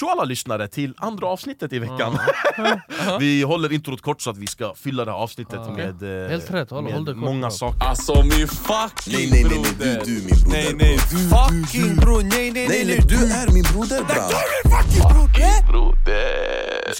Tjo alla lyssnare till andra avsnittet i veckan! vi håller introt kort så att vi ska fylla det här avsnittet med, eh, Helt rätt, håll- med håll det kort, många saker. Alltså min fucking Nej, nej, nej, nej, broder du, du min broder. Nej nej du, fucking bror, nej nej Nej, nej, du är min broder bra. Vi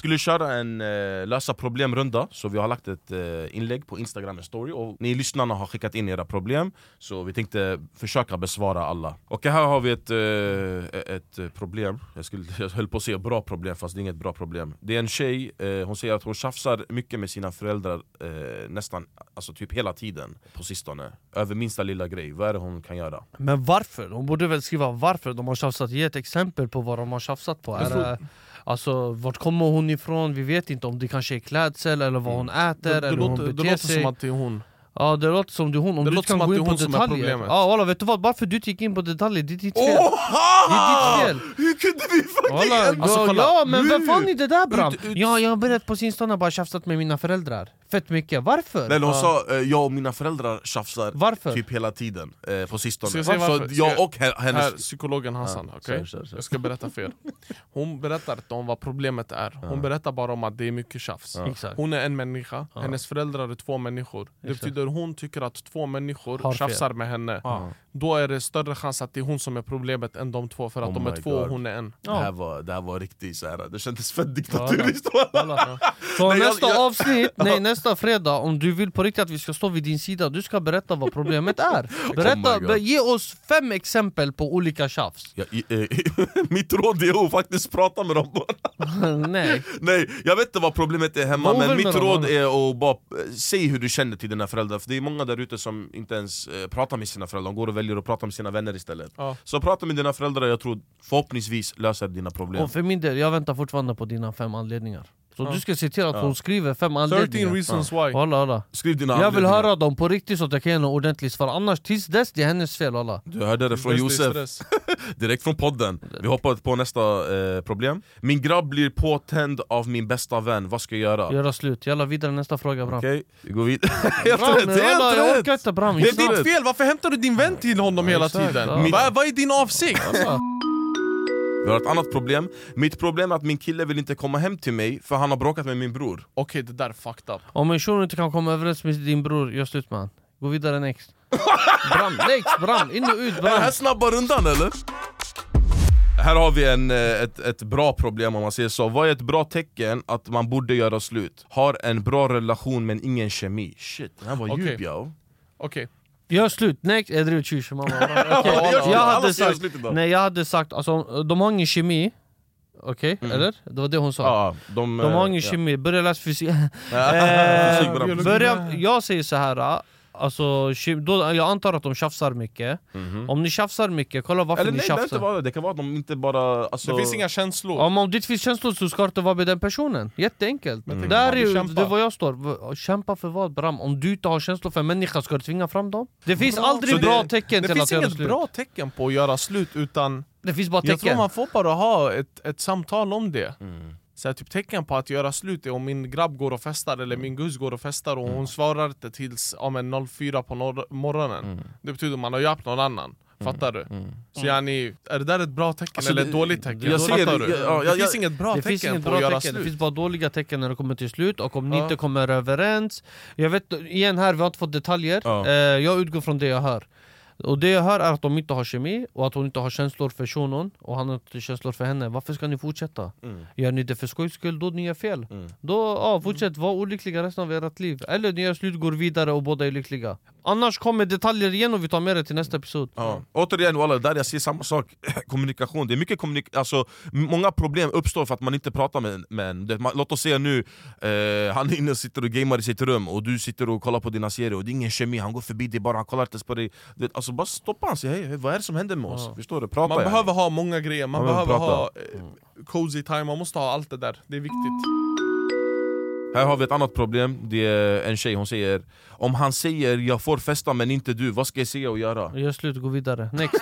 skulle köra en eh, lösa problemrunda, så vi har lagt ett eh, inlägg på Instagram en story. Och ni lyssnarna har skickat in era problem. Så vi tänkte försöka besvara alla. Och här har vi ett, eh, ett problem, jag, skulle, jag höll på att säga bra problem fast det är inget bra problem. Det är en tjej, eh, hon säger att hon tjafsar mycket med sina föräldrar eh, nästan, alltså typ hela tiden på sistone. Över minsta lilla grej, vad är det hon kan göra? Men varför? Hon borde väl skriva varför de har tjafsat, ge ett exempel på vad de har tjafsat på. Det, alltså, vart kommer hon ifrån? Vi vet inte om det kanske är klädsel eller vad hon äter Det, det, eller hur hon låter, det beter låter sig. som att det är hon Ja det låter som är hon, om Det du låter kan som gå att in det är på detaljer problemet. Ja walla, vet du vad? Varför du inte gick in på detaljer, det är ditt fel! Det är ditt fel. Hur kunde vi fucking Walla, ändra- Alltså, ja, kolla. ja men vem fan är det där Bram? Ut- ut- Ja jag har berättat på sin stund bara tjafsat med mina föräldrar Fett mycket, varför? Nej, hon sa eh, jag och mina föräldrar tjafsar Varför? typ hela tiden eh, på sistone Ska jag säga Så varför? Jag och he- hennes... Här, psykologen Hassan, Ja, okej? kör. Jag ska berätta fel Hon berättar inte om vad problemet är Hon berättar bara om att det är mycket tjafs Exakt. Hon är en människa, hennes föräldrar är två människor Det Exakt. Betyder hon tycker att två människor Har fel. tjafsar med henne Då är det större chans att det är hon som är problemet än de två För att Oh de är två God. och hon är en det, här var, det här var riktigt så här. det kändes fett diktaturiskt. Så Nej, jag- nästa jag- avsnitt, nej nästa fredag, om du vill på riktigt att vi ska stå vid din sida, du ska berätta vad problemet är Berätta, Oh my God. be, ge oss fem exempel på olika tjafs Ja, i, eh, mitt råd är att faktiskt prata med dem Nej, Nej, jag vet inte vad problemet är hemma men mitt råd är att bara eh, säg hur du känner till dina föräldrar För det är många där ute som inte ens eh, pratar med sina föräldrar, de går och väljer att prata med sina vänner istället. Ja. Så prata med dina föräldrar, jag tror förhoppningsvis löser dina problem. Och för min del, jag väntar fortfarande på dina fem anledningar Så Ja. du ska se till att Ja. hon skriver fem 13 anledningar. reasons why. Walla, walla. Skriv dina Jag vill höra dem på riktigt så att jag kan ge något ordentligt svar, annars tills dess, det är hennes fel walla. Du hörde det från Josef, direkt från podden. Vi hoppar på nästa eh, problem. Min grabb blir påtänd av min bästa vän, vad ska jag göra? Göra slut, jalla vidare. Nästa fråga Bram. Okej, vi går vidare Helt Bram, rätt, helt walla, jag orkar inte Bram, Det är ditt fel, varför hämtar du din vän till honom hela exakt, tiden? ja. Vad vad är din avsikt? Vi har ett annat problem. Mitt problem är att min kille vill inte komma hem till mig för han har bråkat med min bror. Okej det där är fucked up. Om en shuno inte kan komma överens med din bror, gör slut med han. Gå vidare next. Bram, next Bram, in och ut Är det här Bram snabba rundan eller? Här har vi en, eh, ett, ett bra problem om man säger så. Vad är ett bra tecken att man borde göra slut? Har en bra relation men ingen kemi. Shit, den här var Okej. djup yo Okej, Gör slut, next, jag driver tjus mamma. Slut, Jag hade sagt, nej jag hade sagt, alltså, de har ingen kemi. Okej, eller? Det var det hon sa. Ja, de, De har ingen ja. kemi, börja läsa fysik eh, börja, Jag säger så här. Alltså, då, jag antar att de tjafsar mycket Om ni tjafsar mycket, kolla varför. Eller ni nej, det, behöver inte tjafsar vara det. det kan vara att de inte bara... Alltså, det finns inga känslor Om, om det finns känslor så ska det inte vara med den personen, jätteenkelt tänk Där är du det är vad jag står, kämpa för vad Bram? Om du inte har känslor för en människa, ska du tvinga fram dem? Det finns Bra. aldrig det- bra tecken Det till finns att göra inget slut bra tecken på att göra slut utan Det finns bara Jag tror tecken man får bara ha ett, ett samtal om det Mm. Så här, typ Tecken på att göra slut är om min grabb går och festar eller min gus går och festar och Mm. hon svarar inte tills ja, men 04 på nor- morgonen Mm. Det betyder att man har hjälpt någon annan, fattar du? Så yani, är det där ett bra tecken Alltså, eller det- ett dåligt tecken? jag ser fattar det- du? ja, ja, det jag- finns inget bra det tecken finns inget på bra att göra tecken, det slut finns bara dåliga tecken när det kommer till slut och om ni Ja. inte kommer överens Jag vet, igen här, vi har inte fått detaljer, Ja. eh, jag utgår från det jag hör Och det jag hör är att de inte har kemi och att hon inte har känslor för shunon och han har inte känslor för henne Varför ska ni fortsätta? Mm. Gör ni det för skojs skull, då ni gör fel Mm. Då, ja, fortsätt vara olyckliga resten av ert liv Eller ni gör slut, går vidare och båda är lyckliga Annars kommer detaljer igen och vi tar med det till nästa episod Ja. Återigen walla, där jag ser samma sak, kommunikation. Det är mycket kommunik alltså, Många problem uppstår för att man inte pratar med, med en. Det- man- Låt oss säga nu, eh, han är inne och sitter och gamar i sitt rum och du sitter och kollar på dina serier och det är ingen kemi, han går förbi dig bara, han kollar inte ens på dig vet, alltså, Bara stoppa han, säg hej, hej, vad är det som händer med oss? Ja. Förstår du? Prata Man behöver ha många grejer, man, Man behöver behöver ha prata. eh, cozy time, man måste ha allt det där, det är viktigt Här har vi ett annat problem, det är en tjej, hon säger Om han säger jag får festa men inte du, vad ska jag säga och göra? Gör slut, gå vidare, next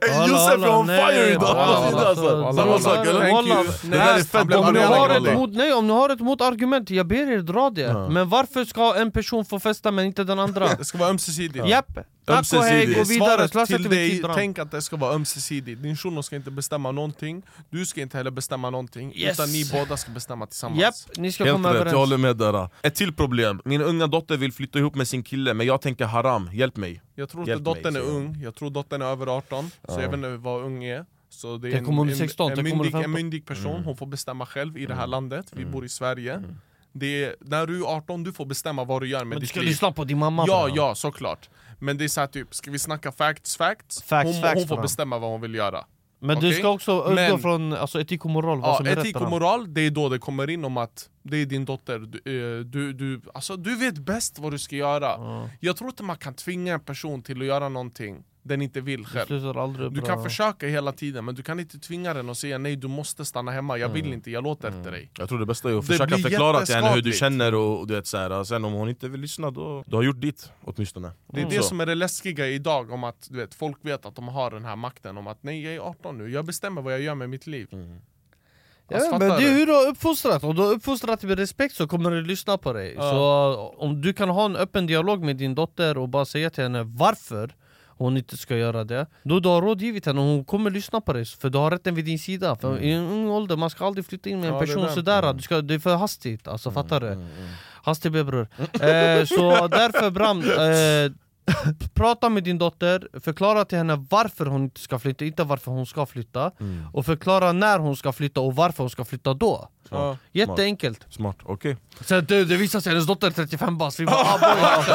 Ey, Josef är on fire idag! Alltså, alltså, Samma sak eller? Det där är Nej, fett om, ni har ett mot, nej, om ni har ett motargument, jag ber er dra det. Men varför ska en person få festa men inte den andra? Det ska vara ömsesidigt. Japp, tack och hej, gå vidare, Svaret till dig, tänk att det ska vara ömsesidigt. Din shuno ska inte bestämma någonting, du ska inte heller bestämma någonting Yes. Utan ni båda ska bestämma tillsammans. Japp, ni ska Helt komma rätt, jag överens. håller med där. Ett till problem, min unga dotter vill flytta ihop med sin kille men jag tänker haram, hjälp mig. Jag tror Hjälp inte dottern mig, är ung, jag tror dottern är över 18 Så jag vet inte vad ung är. Så det är Tänk om hon är 16, en, hon är myndig, en 15. myndig person, hon får bestämma själv i det här landet, vi bor i Sverige. Mm. det är, När du är 18, du får bestämma vad du gör med Men du ditt ska liv. lyssna på din mamma Ja, ja, såklart Men det är såhär typ, ska vi snacka facts, facts? Facts, hon, facts, hon får bestämma vad hon vill göra Men du Okej? ska också utgå Men- från alltså, etik och moral, vad Ja, som är etik och moral, det är då det kommer in om att det är din dotter, du, eh, du, du, alltså, du vet bäst vad du ska göra Ja. Jag tror inte man kan tvinga en person till att göra någonting den inte vill själv Du bra. kan försöka hela tiden, men du kan inte tvinga den och säga nej du måste stanna hemma, jag Mm. vill inte, jag låter inte dig Jag tror det bästa är att Det försöka förklara till henne hur du känner och du vet, så här, sen om hon inte vill lyssna då, du har gjort ditt åtminstone Det är Mm. det Så. som är det läskiga idag, om att du vet, folk vet att de har den här makten om att nej jag är 18 nu, jag bestämmer vad jag gör med mitt liv Mm. Ja, men det är du? hur du har uppfostrat, om du har uppfostrat med respekt så kommer du lyssna på dig Ja. Så om du kan ha en öppen dialog med din dotter och bara säga till henne varför hon inte ska göra det. Då du har rådgivit henne. Och hon kommer lyssna på dig För du har rätten vid din sida. För i en ung ålder, man ska aldrig flytta in med en Ja, person det. sådär. Du ska, Det är för hastigt, alltså fattar du? Hastig be bror eh, Så därför Bram, eh, prata med din dotter, förklara till henne varför hon inte ska flytta, inte varför hon ska flytta. Och förklara när hon ska flytta och varför hon ska flytta då. Ja. Jätteenkelt. Smart, okej. Sen det, det visar sig hennes dotter är 35 bast, vi bara ah, boy, alltså,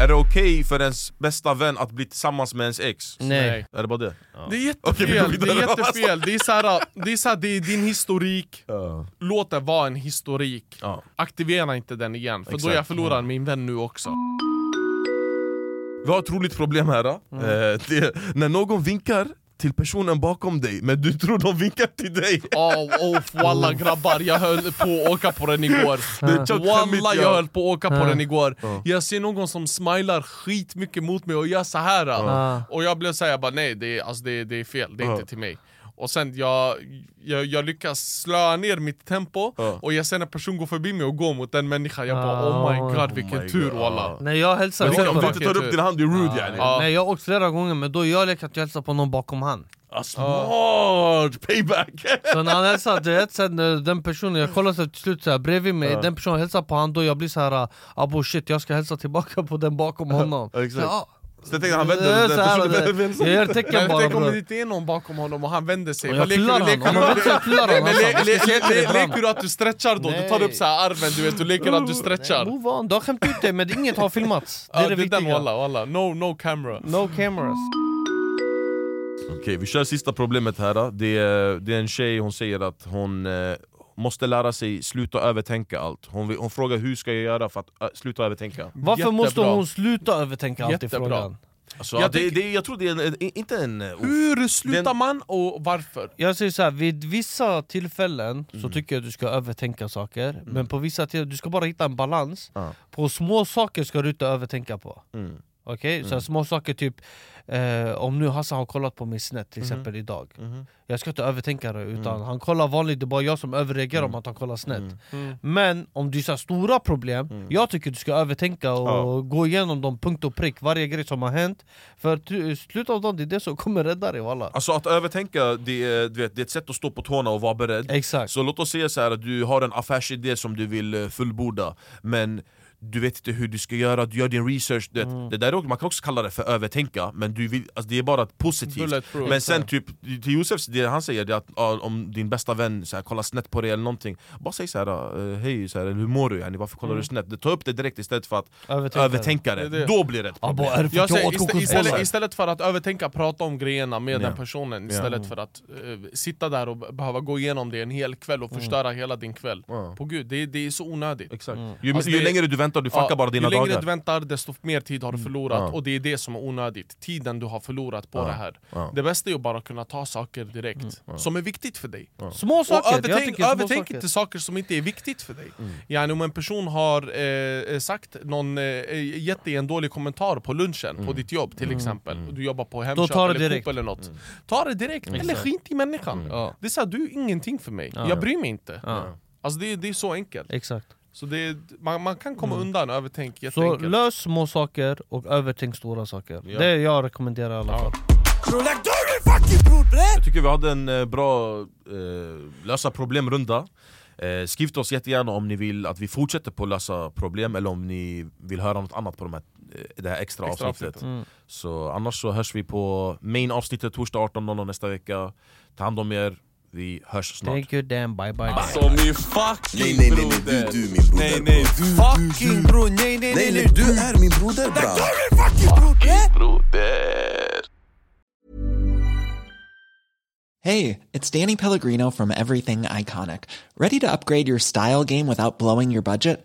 Är det okej för ens bästa vän att bli tillsammans med ens ex? Nej. Är det bara det? Det är jättefel, går det är jättefel. Det är såhär, det är, såhär, det är din historik, låt det vara en historik. Ja. Aktivera inte den igen, för då Exakt. jag förlorar min vän nu också. Vi har ett roligt problem här. Eh, det är, när någon vinkar till personen bakom dig, men du tror de vinkar till dig. Oh, oh, walla grabbar, jag höll på att åka på den igår. Walla ja. jag höll på att åka på den igår. Jag ser någon som smilar skitmycket mot mig och gör så här. Och jag blev såhär, jag bara nej det är, alltså, det, är- det är fel, det är inte till mig och sen jag, jag, jag lyckas slöa ner mitt tempo, Ja. och jag ser en person gå förbi mig och gå mot den människan, jag Ah. bara oh my god Oh vilken my tur God. walla Nej jag hälsar Men sen om du inte tar upp din hand, det är rude yani Ja. Nej jag har åkt flera gånger men då jag leker att jag hälsar på någon bakom han ah, Smart! Payback! Så när han hälsar, du vet sen eh, den personen, jag kollar så till slut så här, bredvid mig, Ja. den personen hälsar på han då jag blir så här abo shit jag ska hälsa tillbaka på den bakom honom exakt. Ja, Så jag tänkte han vänder personen Jag gör tecken bara tänk om det inte är någon bakom honom och han vänder sig. Jag kullar leker, han, om han vänder sig kullar han Men le- Jag ska le- se till det le- ibland. Leker du att du stretchar då? Du tar upp så här armen du vet, du leker att du stretchar. Move on, du har skämt ut det men inget har filmats. Det är det viktiga. walla, walla. No, no camera. No cameras. Okej, vi kör sista problemet här. då. Det är, det är en tjej, hon säger att hon eh, måste lära sig sluta övertänka allt. Hon, vill, hon frågar hur ska jag göra för att ö, sluta övertänka? Varför Jättebra. måste hon sluta övertänka allt i Jättebra. frågan? Alltså, Jag det, det, jag tror det är en, inte en... eh, Hur slutar Den- man och varför? Jag säger så här, vid vissa tillfällen Mm. så tycker jag att du ska övertänka saker Men på vissa tillfällen, du ska bara hitta en balans Ja. På små saker ska du inte övertänka på Mm. Okej? Så här, små saker typ eh, Om nu Hassan har kollat på mig snett Mhm. till exempel idag Mhm. Jag ska inte övertänka det utan Mm. han kollar vanligt, det är bara jag som överreagerar om att han kollar snett Men om det är så här stora problem, jag tycker du ska övertänka och Mm. Ja. gå igenom dem punkt och prick, varje grej som har hänt För till slut av dagen, det är det som kommer rädda dig walla Alltså att övertänka, det är, du vet, det är ett sätt att stå på tårna och vara beredd Exakt Så låt oss säga så här att du har en affärsidé som du vill eh, fullborda Men du vet inte hur du ska göra, du gör din research det, Mm. det där är, också- Man kan också kalla det för övertänka, men du vill, alltså det är bara positivt. Men sen typ, till Josefs, det han säger det att ja, om din bästa vän så här, kollar snett på dig eller någonting Bara säg såhär, uh, hej, så här, hur mår du? Yani, varför kollar du snett? Ta upp det direkt istället för att Övertänka det. övertänka det, Det då blir det ett problem för Jag säger, istället, istället för att övertänka, prata om grejerna med Ja. den personen Ja. Istället Mm. för att eh, sitta där och behöva gå igenom det en hel kväll och förstöra hela din kväll Ja. På gud, det, det är så onödigt Exakt. Mm. Ju, Alltså ju längre du väntar, du fuckar Ja, bara dina Ju längre dagar du väntar desto mer tid har du förlorat Ja. och det är det som är onödigt Tiden du har förlorat på Ja. det här Ja. Det bästa är ju bara att kunna ta saker direkt Mm. som är viktigt för dig Små och saker, jag övertänk, övertänk saker. inte saker som inte är viktigt för dig Mm. yani, Om en person har eh, sagt någon, eh, gett dig en dålig kommentar på lunchen Mm. på ditt jobb till exempel och Du jobbar på Då Hemköp eller. Coop eller något Ta det direkt, eller skit i människan Ja. Det är så här, du är ingenting för mig, Ja. jag bryr mig inte Ja. Alltså det, det är så enkelt Exakt så det, är- man, man kan komma undan övertänk Så jätteenkelt lös små saker och övertänk stora saker. Ja. Det är jag rekommenderar i alla Ja. fall. Jag tycker vi hade en eh, bra eh, lösa problemrunda. Eh, Skriv till oss jättegärna om ni vill att vi fortsätter på lösa problem eller om ni vill höra något annat på de här, eh, det här extra, Extra avsnittet. avsnittet. Mm. Så annars så hörs vi på main avsnittet torsdag 18.00 nästa vecka. Ta hand om er, vi hörs snart Thank you damn, bye bye, bye. Som i fucking Nej nej nej, nej du, du min broder Nej, nej, du, fucking du, bror, nej nej nej, du. är min broder bra. Hey, it's Danny Pellegrino from Everything Iconic. Ready to upgrade your style game without blowing your budget?